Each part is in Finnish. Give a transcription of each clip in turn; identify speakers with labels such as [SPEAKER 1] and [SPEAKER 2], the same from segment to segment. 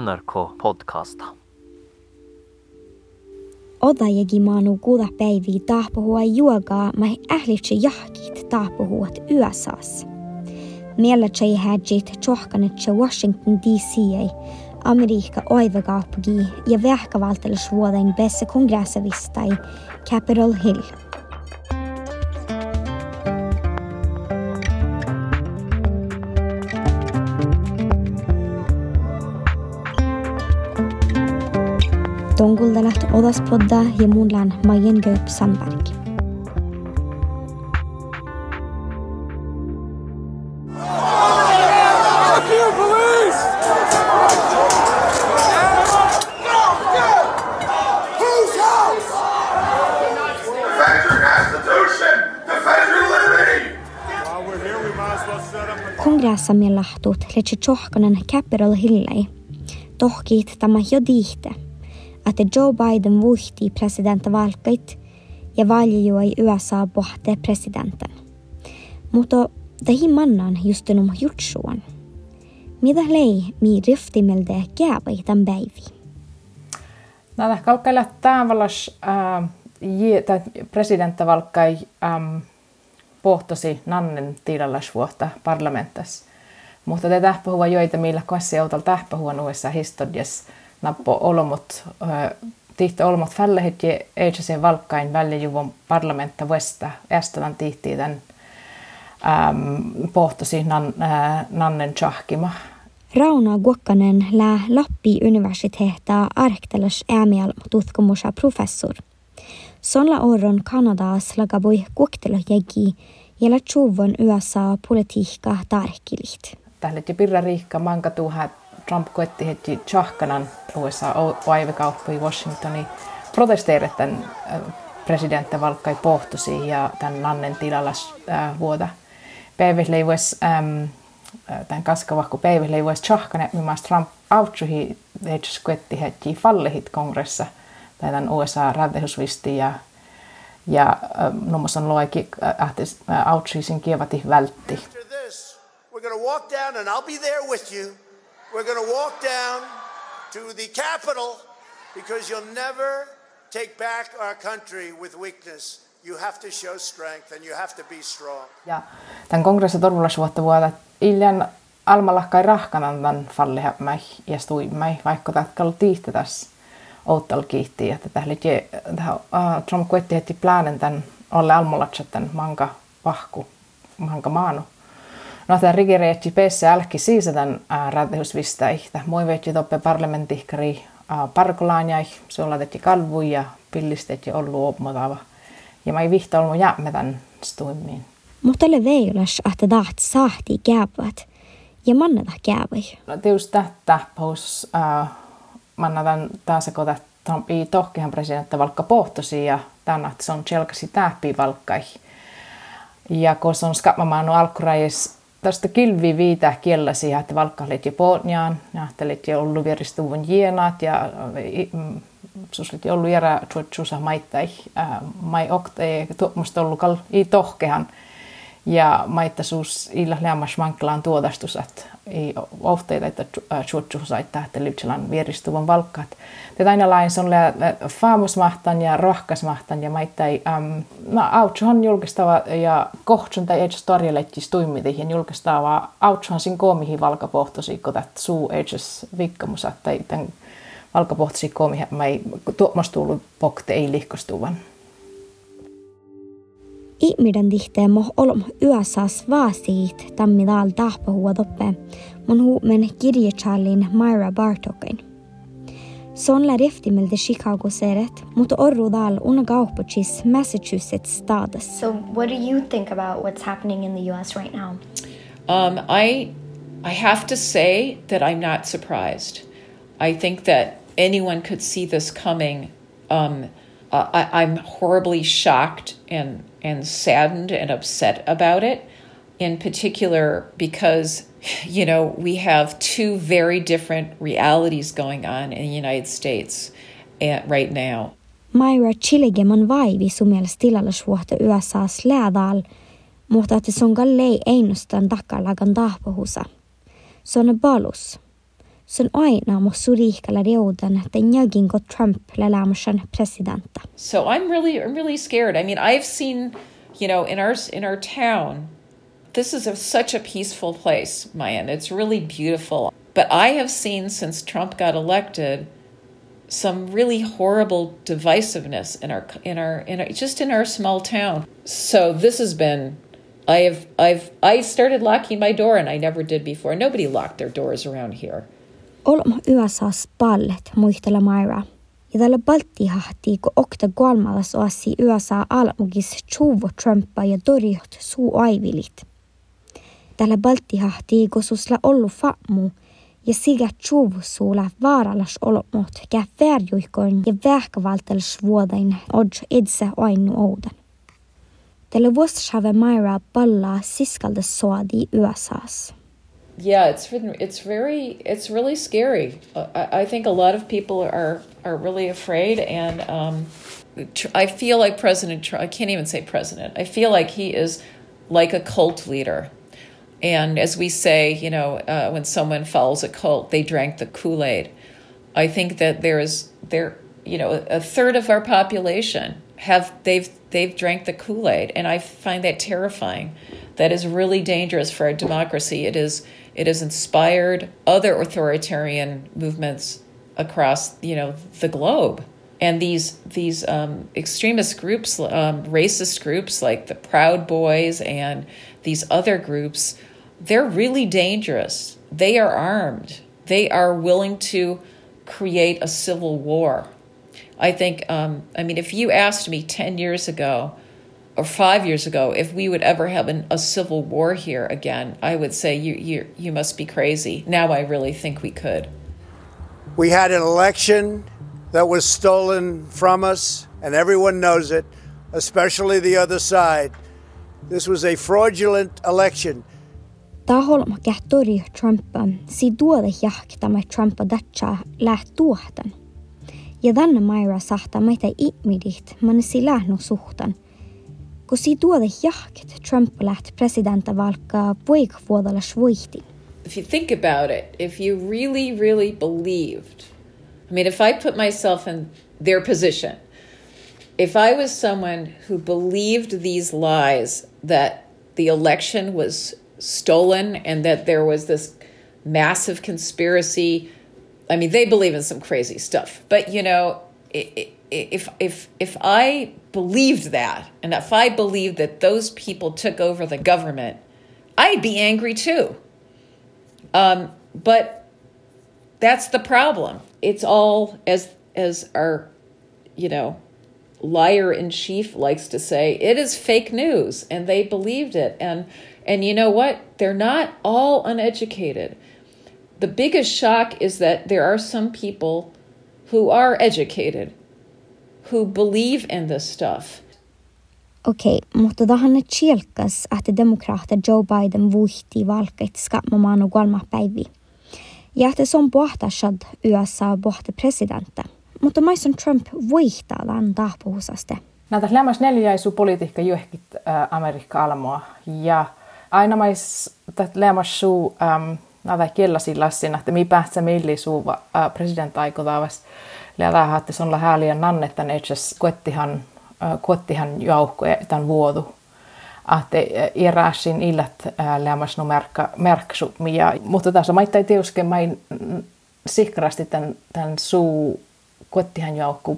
[SPEAKER 1] NRK podcasta.
[SPEAKER 2] Oda jegi maanu kuuda päiviä tahpuhua juogaa, mä ählitse jahkit tahpuhuat USAs. Miellä tjei hädjit tjohkanetse Washington DC Amerikka oivakaupagi ja vähkävaltelusvuoden bästa kongressavista i Capitol Hill.
[SPEAKER 3] We might as well set up a
[SPEAKER 2] Kongressamme lahtut letse tjohkanen Capitol Hillei. Tohkit tämä jo diihte, että Joe Biden vuhti presidenttivalkait ja valjui USA pohte presidenten. Mutta tähi mannan justunum jutsuan. Mitä lei mi riftimelde käyvä tämän päivi?
[SPEAKER 4] Näitä kalkkailla tavallas presidenttavalkkai ähm, pohtosi nannen tiilallasvuotta parlamenttas. Mutta te tähpuhua joita millä kassi autolla tähpuhua nuissa historias nappo olomut tihti olomut fällehet ja eitsese valkkain väljujuvon parlamentta vuesta ästälän tihti tämän ähm, pohtosi nan, äh, nannen tjahkima.
[SPEAKER 2] Rauna Guokkanen lää Lappi universiteetta arktelas äämial tutkimusa professor. Sonla orron Kanadas lagavoi kuoktelo jägi ja la tjuvon USA politiikka tarkkilit.
[SPEAKER 4] Tällä pirra riikka manka tuha Trump koetti heti tjahkanan USA aivekauppui Washingtoni protesteerit tämän presidentti valkkai pohtosi ja tämän nannen tilallas äh, vuoda. Päivällä ei voisi ähm, tämän kaskavahku päivällä ei voisi tjahkane, millaista Trump autsuhi heti koetti heti fallehit kongressa tai tämän USA räddehusvisti ja ja nummos on loiki autsuisin kievati vältti.
[SPEAKER 5] We're going to walk down, and I'll be there with you. We're going to walk down to the Capitol because you'll never take back our country with weakness. You have to show strength and you have to be strong.
[SPEAKER 4] Ja tämän kongressin torvulasvuotta vuotta illan almalahkai rahkanan tämän fallihämmäi ja stuimmai, vaikka tätä tiihtä tässä outtal kiihtii, että tähän uh, Trump koetti heti plänen tämän alle almolatsat tämän manka vahku, manka maanu. No tämä rigereetti pesse älki siis uh, ihtä. Moi veitsi toppe parlamentihkari parkolaanjai, se on tehty kalvui ja pillistet ja ollut opmotava. Ja mä ei vihta ollut jäämme tämän stuimmiin.
[SPEAKER 2] Mutta le veilas, että taht sahti käyvät ja manneta käyvä.
[SPEAKER 4] No tietysti tätä paus uh, mannataan taas kun Trumpi tohkehan presidentti valkka pohtosi ja tänä se on selkäsi tähpi valkkai. Ja kun se on skapmamaan alkurajis tästä kilvi viitä kielläsi, että valkka oli jo pohjaan, ja ajattelit jo ollut vieristuvun jienat ja sus oli ollut järä tuotsuusa maittai, mai okte, tuommoista ollut kal i tohkehan. Ja maitta suus illa leamas manklaan tuodastus, että ei ofteita, että suotsuusa, että lypselän vieristuvan valkkaat. Tätä aina lain on faamusmahtan ja rohkasmahtan ja maittai, um, no autsuhan julkistava ja kohtsun tai edes tarjolettis tuimitihin julkistava autsuhan sin koomihin valkapohtosi, kun tät suu edes vikkamusa tai tämän valkapohtosi koomihin, mä ei tuomastuullut pokte ei lihkostuvan.
[SPEAKER 2] Ihmiden tihteen moh olom USAs vaasiit tammi daal tahpahua toppe mun huumen kirjachallin Myra Bartokin. Se on riftimiltä Chicago seret, mutta orru daal una kaupuchis Massachusetts stades.
[SPEAKER 6] So, what do you think about what's happening in the U.S. right now?
[SPEAKER 7] Um, I, I have to say that I'm not surprised. I think that anyone could see this coming. Um, I, I'm horribly shocked and and saddened and upset about it, in particular because, you know, we have two very different realities going on in the United States eh, right now.
[SPEAKER 2] Myra Chiligeman vaivi sumels tilallisuohta USAs läädal, mutta että se on gallei einustan takalagan tahpahusa. Se on balus. Trump.
[SPEAKER 7] So I'm really, I'm really scared. I mean, I've seen, you know, in our in our town, this is a, such a peaceful place, Mayan. It's really beautiful. But I have seen since Trump got elected some really horrible divisiveness in our in our in our, just in our small town. So this has been I have I've I started locking my door and I never did before. Nobody locked their doors around here.
[SPEAKER 2] Olma USAs pallet muistella Myra. Ja tällä Balti hahti, kun okta kolmallas oasi USA almugis chuvo Trumpa ja torjot suu aivilit. Tällä Balti hahti, kun susla ollu fammu ja siga chuvusuula vaaralas olomot kä verjuikon ja vähkävaltels vuodain odj idse ainu oudan. Tällä vuostshave Myra pallaa siskalda soadi USAs.
[SPEAKER 7] Yeah, it's it's very it's really scary. Uh, I, I think a lot of people are are really afraid, and um, I feel like President Trump. I can't even say president. I feel like he is like a cult leader. And as we say, you know, uh, when someone follows a cult, they drank the Kool Aid. I think that there is there, you know, a third of our population have they've they've drank the Kool Aid, and I find that terrifying. That is really dangerous for our democracy. It is it has inspired other authoritarian movements across you know the globe. And these these um, extremist groups um, racist groups like the proud boys and these other groups they're really dangerous. They are armed. They are willing to create a civil war. I think um, i mean if you asked me 10 years ago or five years ago, if we would ever have an, a civil war here again, I would say you you you must be crazy. Now I really think we could.
[SPEAKER 5] We had an election that was stolen from us, and everyone knows it, especially the other side. This was a fraudulent election.
[SPEAKER 2] Taholma kähtori Trumpa, si tuoda jahkitamme Trumpa datsa läht tuohtan. Ja tänne Myra sahta meitä ihmidit, man si lähnu suhtan –
[SPEAKER 7] If you think about it, if you really, really believed, I mean, if I put myself in their position, if I was someone who believed these lies that the election was stolen and that there was this massive conspiracy, I mean, they believe in some crazy stuff, but you know, if if if I believed that, and if I believed that those people took over the government, I'd be angry too. Um, but that's the problem. It's all as as our, you know, liar in chief likes to say, it is fake news, and they believed it. And and you know what? They're not all uneducated. The biggest shock is that there are some people who are educated who believe in this stuff.
[SPEAKER 2] Okei, okay, mutta tähän chielkas, että demokraatit Joe Biden vuhti valkait skapmamaan kolma päivi. Ja että se on pohtashad USA pohti presidentta. Mutta maison Trump vuihtaa tämän tahpuhusaste.
[SPEAKER 4] Näitä lämmäs neljäisu politiikka juhkit äh, Amerikka almoa. Ja aina mais lämmäs suu ähm, näitä kielasi lassin, että mi päästä milli suu äh, president aikotavasti Lädä että se on häliä nannetta itse kuettihan, kuettihan joukko tämän vuodu. Että iräsin illat lämmäs no merkka, merksu. Ja, mutta tässä mä ei tiuske, mä sikrasti tämän, tämän suu kuettihan joukko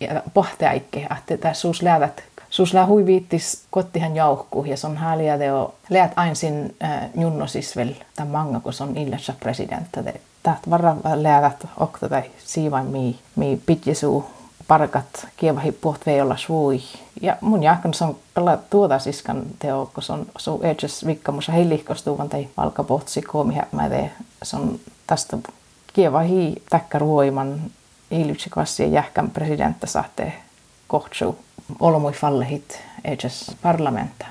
[SPEAKER 4] ja pohtiaikke, että tässä suus lädät Sus lää hui viittis kottihan jauhku ja son häliä teo läät ainsin äh, junno siis vel tämän manga, kun on illassa presidentta täht varra läävät okta tai siivain mi, mi pitjisuu parkat kievahi puht olla svui. Ja mun jahkan on pala tuota siskan teo, kun se on su edges vikkamussa heilihkostuvan tai valkapohtsi koomi mä tee. Se on tästä kievahi täkkäruoiman hiilytsi kassi ja jähkän presidentta saatte kohtsu olomui fallehit edges parlamenta.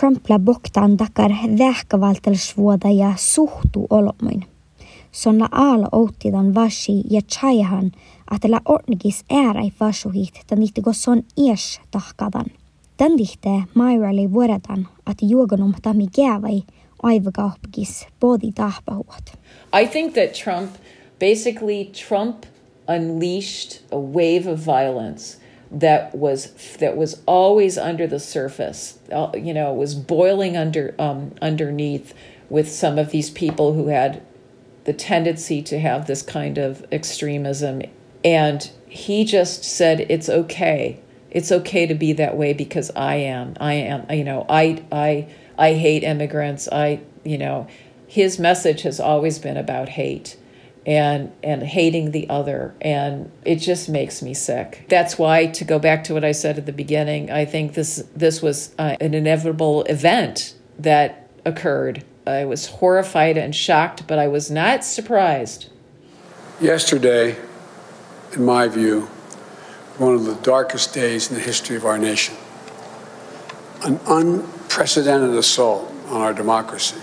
[SPEAKER 2] Trump la boktaan takar vähkävaltelsvuoda ja suhtu olomuin son la ala outidan vashi ja chayahan että la ornigis äärai vasuhit tan go son ies tahkadan. Tän dihte Myra vuodetan, että juogonum tami gävai aivakaupkis bodi tahpahuot.
[SPEAKER 7] I think that Trump basically Trump unleashed a wave of violence that was that was always under the surface. Uh, you know, was boiling under um, underneath with some of these people who had the tendency to have this kind of extremism, and he just said it's okay. It's okay to be that way because I am. I am. You know, I I I hate immigrants. I you know, his message has always been about hate and and hating the other and it just makes me sick that's why to go back to what i said at the beginning i think this this was uh, an inevitable event that occurred i was horrified and shocked but i was not surprised
[SPEAKER 8] yesterday in my view one of the darkest days in the history of our nation an unprecedented assault on our democracy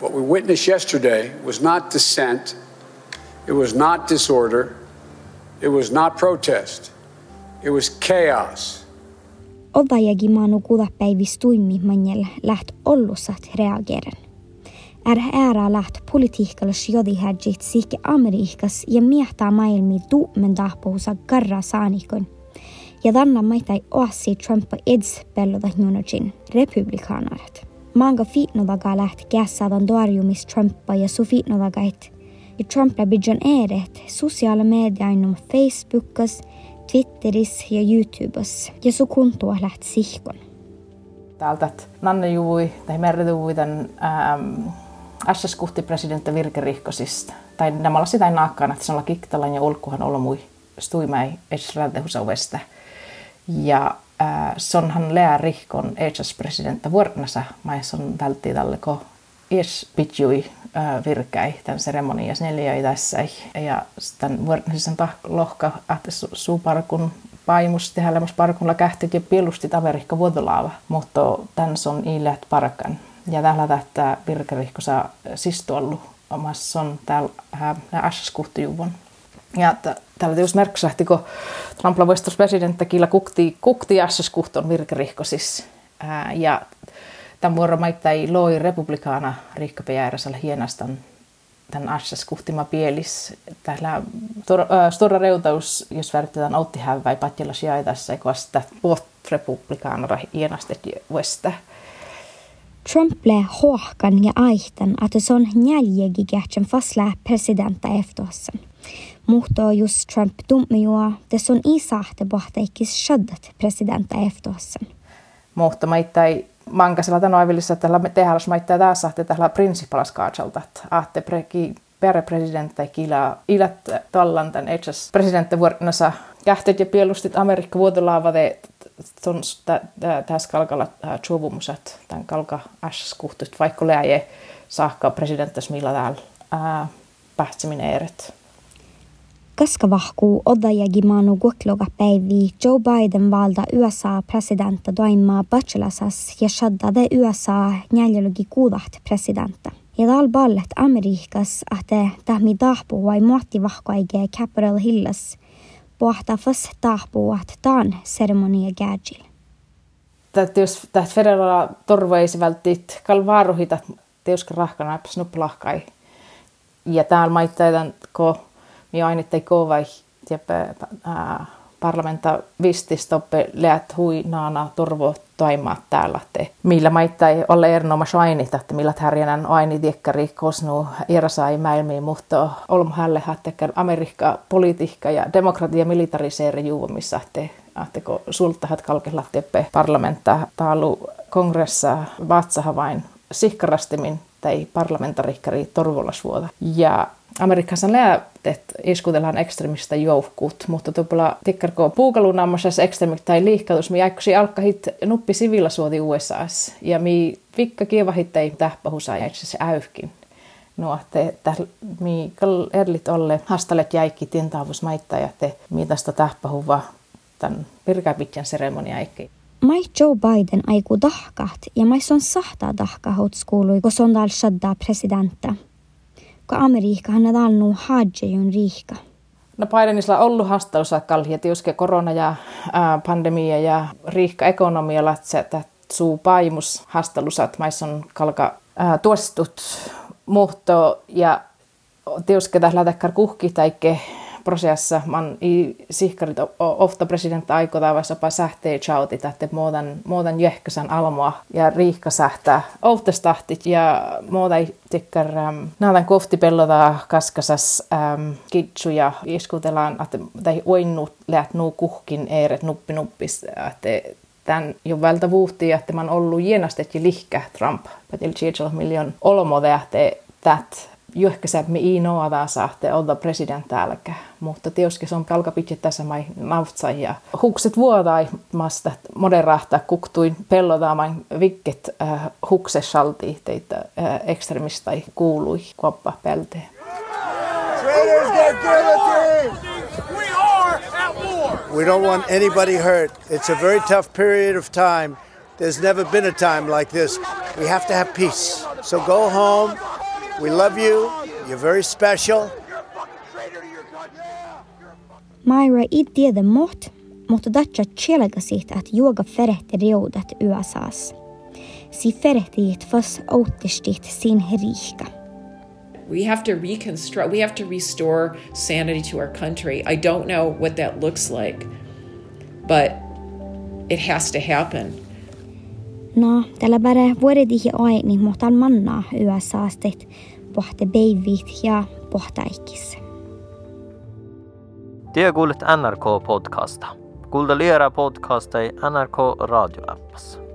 [SPEAKER 8] what we witnessed yesterday was not dissent it was not disorder. It was not protest. It was chaos.
[SPEAKER 2] Odajagi maanu kuudapäivis tuimmi manjel läht ollusat reageren. Är ära läht politiikkalus jodihädjit siike Amerikas ja miehtää maailmi tuumen tahpousa karra saanikon. Ja tänne maitai oassi Trumpa eds pelloda junojin republikaanaret. Maanga fiitnodaga läht kässädan tuarjumis Trumpa ja su fiitnodagait – ja Trump läbidjan eret sosiaala mediainum Facebookas, Twitteris ja YouTubes ja su kuntoa läht sihkon.
[SPEAKER 4] Täältä, Nanne Juvui tai Merre Juvui tämän ähm, SS kuhti presidentti virkerihkosista. Tai nämä sitä ei naakkaan, että sanalla kiktalan ja ulkuhan olla mui stuimai esrädehusauesta. Ja äh, sonhan lää rihkon HS presidentti vuornasa, mais on vältti tälle ko es pitjui virkäi tämän seremonias neljä tässä ja sitten vuornisen lohka että suuparkun paimus tehdä parkulla kähtit ja pillustit averikka vuodolaava, mutta tän on iilät parkan. Ja täällä tähtää virkerihko saa sistuollu omassa on täällä ässäs kuhtijuvon. Ja täällä tietysti merksähti, kun Trump voistus presidentti killä kukti, kukti ässäs kuhton virkerihkosis. Ja tämän vuoro maittai loi republikaana riikkapejärjesellä hienastan tämän assas kuhtima pielis. Täällä stora reutaus, jos väritetään autti hävä, patjalla sijaitassa, eikä vasta puht republikaanara hienastet vuesta.
[SPEAKER 2] Trump blev håkan ja aihtan, että se on njäljegikähtsän fasla presidenta eftohassan. Mutta jos Trump tummijua, det on isahte pohtaikis shaddat presidenta eftohassan.
[SPEAKER 4] Mutta maittai mankasella että tällä tehdään maittaa taas sahte tällä principalas kaatsalta, että ahte preki perre presidentti kila ilat tallan tämän etsäs presidentti vuornassa kähtet ja pielustit Amerikka vuotolaavade tässä kalkalla chuvumusat tämän kalka äs kuhtut vaikka läje saakka presidenttas millä täällä pähtsiminen eret.
[SPEAKER 2] Kaskavahku odajagimanu gokloga päivi Joe Biden valda USA presidenta doima bachelasas ja shaddade USA njäljelugi kuudaht presidenta. Ja tal ballet Amerikas ahte tahmi tahpu vai muotti vahkoige Capitol Hillas pohta fas tahpu at taan seremonia gäjil.
[SPEAKER 4] Tätä jos tätä federala torveisi välttit kalvaaruhita teuska rahkana snuppalahkai. Ja täällä maittaitan, kun mi ainittai kovai tiepe parlamenta vististoppe hui naana turvo toimaa täällä, että millä maittai ole erinomaisesti ainita, että millä härjänän aini tiekkari kosnu irasai mäilmiin, mutta olm hälle hattekkar Amerikka politiikka ja demokratia militariseeri juomissa, että kun sultahat kalkella teppe parlamentta taalu kongressa vatsaha vain sihkarastimin tai parlamentarikkari torvolasvuota. Ja Amerikassa läätet iskutellaan ekstremistä joukkuut, mutta tuolla tikkarko puukalunaamassa ekstremit tai liikkaus, mi jäikkösi alkahit nuppi suoti USAs. Ja mi vikka kievahit ei tähpahusa itse äyhkin. No, että mi erlit olle hastalet jäikki tintaavus maittaa ja te mi tästä tähpahuva tämän pirkäpitjan seremonia eikä.
[SPEAKER 2] Mai Joe Biden aiku dahkat ja mai son sahtaa dahkahut skuului, kun on dal shadda presidenta kun Amerikka hän on hajjejun riikka.
[SPEAKER 4] No Bidenissa on ollut haastelussa kallia, tietysti korona ja ää, pandemia ja riikka ekonomia, että suu paimus haastelussa, että maissa on kalka ää, tuostut muhto ja tähän lähtekkar kuhki taikke prosessa man i sihkarit ofta president aiko tavassa pa sähtee chautit, että muodan, muodan jähkösän almoa ja riikka sähtää oftastahtit ja muuta tikkar ähm, naadan koftipellota kaskasas ähm, kitsu ja iskutellaan, että tai oinnut läht nuu kuhkin eeret nuppi nuppis, että tämän jo vältä vuhti, että man ollut jienastet ja lihkä Trump. 10 miljoon olmo että that juhkasäämme i noada saatte olla president täälläkä. Mutta tietysti se on kalkapitje tässä mai nautsa ja hukset vuodaimasta moderahta kuktuin pellodaamaan vikket äh, huksesalti teitä äh, ekstremista kuului kuoppa pelteen.
[SPEAKER 5] We don't want anybody hurt. It's a very tough period of time. There's never been a time like this. We have to have peace. So go home, We love you. You're very special.
[SPEAKER 2] Myra ei tiedä mot, mutta datcha tjelga siitä, että juoga ferehti reudat USAs. Si ferehtiit fas outtistit sin riika.
[SPEAKER 7] We have to reconstruct, we have to restore sanity to our country. I don't know what that looks like, but it has to happen.
[SPEAKER 2] No, tällä bare vuodedihi aini mohtal manna YSAstet pohte beivit ja pohtaikis.
[SPEAKER 1] Te kuulet NRK-podcasta. Kuulda liera podcasta i NRK radioappassa.